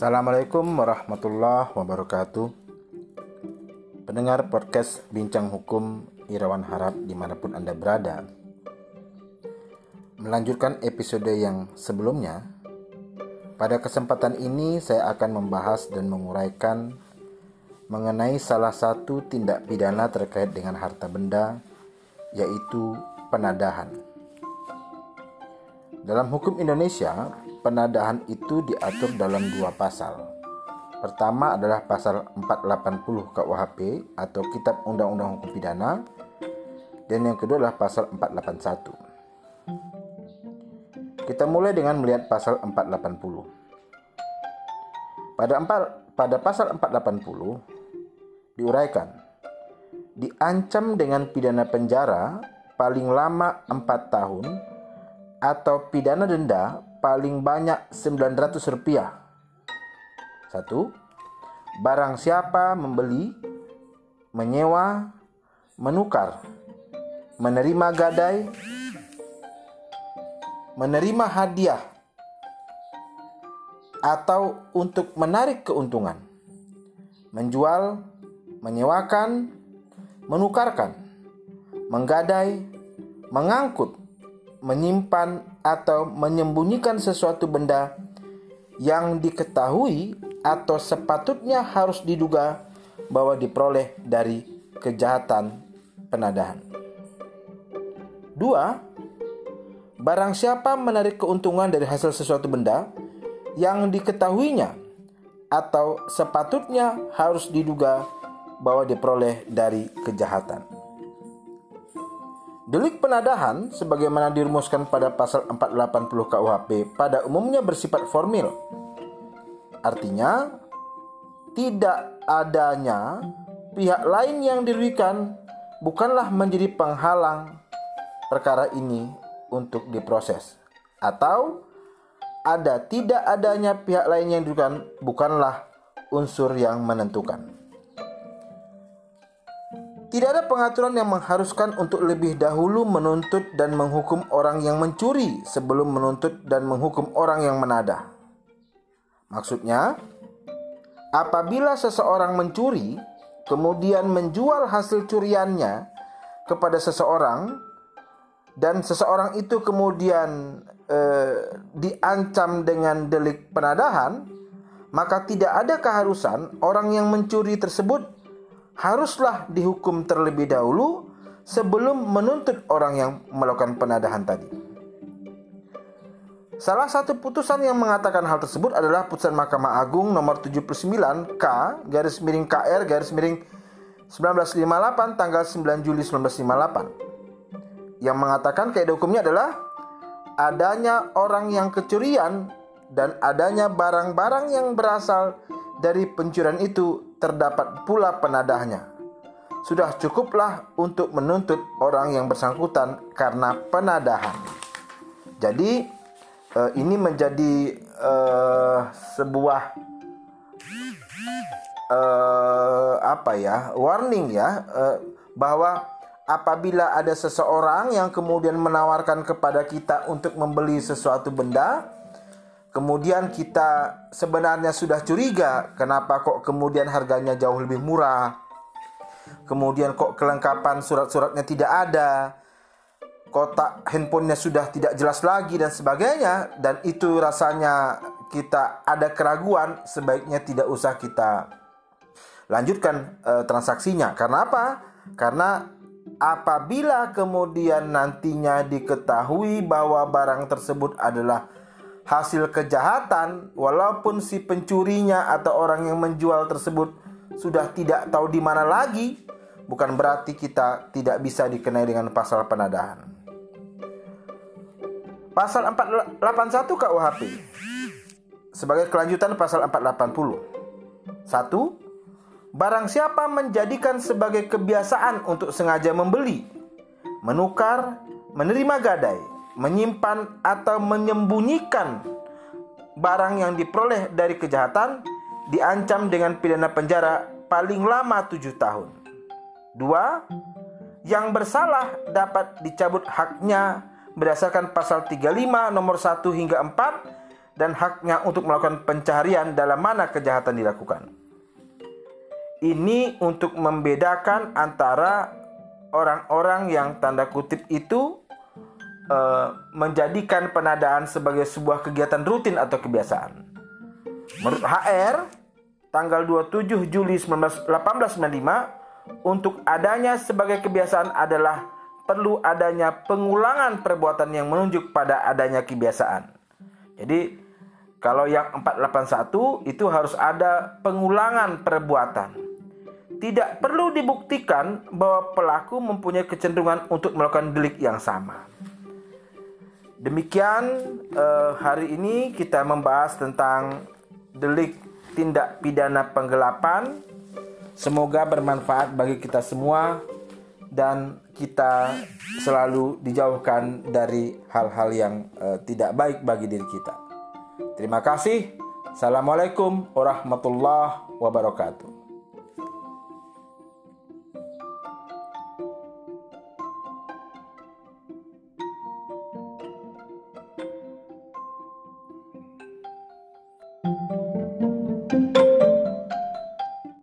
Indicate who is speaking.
Speaker 1: Assalamualaikum warahmatullahi wabarakatuh. Pendengar podcast Bincang Hukum Irawan Harap di mana pun Anda berada. Melanjutkan episode yang sebelumnya Pada kesempatan ini saya akan membahas dan menguraikan Mengenai salah satu tindak pidana terkait dengan harta benda Yaitu penadahan. Dalam hukum Indonesia, penadahan itu diatur dalam dua pasal. Pertama adalah pasal 480 KUHP atau Kitab Undang-Undang Hukum Pidana dan yang kedua adalah pasal 481. Kita mulai dengan melihat pasal 480. Pada 4 pada pasal 480 diuraikan diancam dengan pidana penjara paling lama 4 tahun atau pidana denda paling banyak 900 rupiah. Satu, barang siapa membeli, menyewa, menukar, menerima gadai, menerima hadiah, atau untuk menarik keuntungan, menjual, menyewakan, menukarkan, menggadai, mengangkut, menyimpan atau menyembunyikan sesuatu benda yang diketahui atau sepatutnya harus diduga bahwa diperoleh dari kejahatan penadahan. Dua, barang siapa menarik keuntungan dari hasil sesuatu benda yang diketahuinya atau sepatutnya harus diduga bahwa diperoleh dari kejahatan. Delik penadahan sebagaimana dirumuskan pada pasal 480 KUHP pada umumnya bersifat formil. Artinya, tidak adanya pihak lain yang dirugikan bukanlah menjadi penghalang perkara ini untuk diproses. Atau ada tidak adanya pihak lain yang dirugikan bukanlah unsur yang menentukan. Tidak ada pengaturan yang mengharuskan untuk lebih dahulu menuntut dan menghukum orang yang mencuri sebelum menuntut dan menghukum orang yang menadah. Maksudnya, apabila seseorang mencuri, kemudian menjual hasil curiannya kepada seseorang, dan seseorang itu kemudian eh, diancam dengan delik penadahan, maka tidak ada keharusan orang yang mencuri tersebut haruslah dihukum terlebih dahulu sebelum menuntut orang yang melakukan penadahan tadi. Salah satu putusan yang mengatakan hal tersebut adalah putusan Mahkamah Agung nomor 79 K garis miring KR garis miring 1958 tanggal 9 Juli 1958 yang mengatakan kaidah hukumnya adalah adanya orang yang kecurian dan adanya barang-barang yang berasal pencurian itu terdapat pula penadahnya. Sudah cukuplah untuk menuntut orang yang bersangkutan karena penadahan. Jadi uh, ini menjadi uh, sebuah uh, apa ya warning ya uh, bahwa apabila ada seseorang yang kemudian menawarkan kepada kita untuk membeli sesuatu benda kemudian kita sebenarnya sudah curiga kenapa kok kemudian harganya jauh lebih murah? Kemudian kok kelengkapan surat-suratnya tidak ada? Kotak handphonenya sudah tidak jelas lagi dan sebagainya. Dan itu rasanya kita ada keraguan sebaiknya tidak usah kita lanjutkan e, transaksinya. Karena apa? Karena apabila kemudian nantinya diketahui bahwa barang tersebut adalah hasil kejahatan walaupun si pencurinya atau orang yang menjual tersebut sudah tidak tahu di mana lagi bukan berarti kita tidak bisa dikenai dengan pasal penadahan. Pasal 481 KUHP sebagai kelanjutan pasal 480. 1. Barang siapa menjadikan sebagai kebiasaan untuk sengaja membeli, menukar, menerima gadai, menyimpan atau menyembunyikan barang yang diperoleh dari kejahatan diancam dengan pidana penjara paling lama tujuh tahun. Dua, yang bersalah dapat dicabut haknya berdasarkan pasal 35 nomor 1 hingga 4 dan haknya untuk melakukan pencaharian dalam mana kejahatan dilakukan. Ini untuk membedakan antara orang-orang yang tanda kutip itu uh, menjadikan penadaan sebagai sebuah kegiatan rutin atau kebiasaan. Menurut HR, tanggal 27 Juli 1895, untuk adanya sebagai kebiasaan adalah perlu adanya pengulangan perbuatan yang menunjuk pada adanya kebiasaan. Jadi, kalau yang 481 itu harus ada pengulangan perbuatan tidak perlu dibuktikan bahwa pelaku mempunyai kecenderungan untuk melakukan delik yang sama. Demikian eh, hari ini kita membahas tentang delik tindak pidana penggelapan. Semoga bermanfaat bagi kita semua dan kita selalu dijauhkan dari hal-hal yang eh, tidak baik bagi diri kita. Terima kasih. Assalamualaikum warahmatullahi wabarakatuh.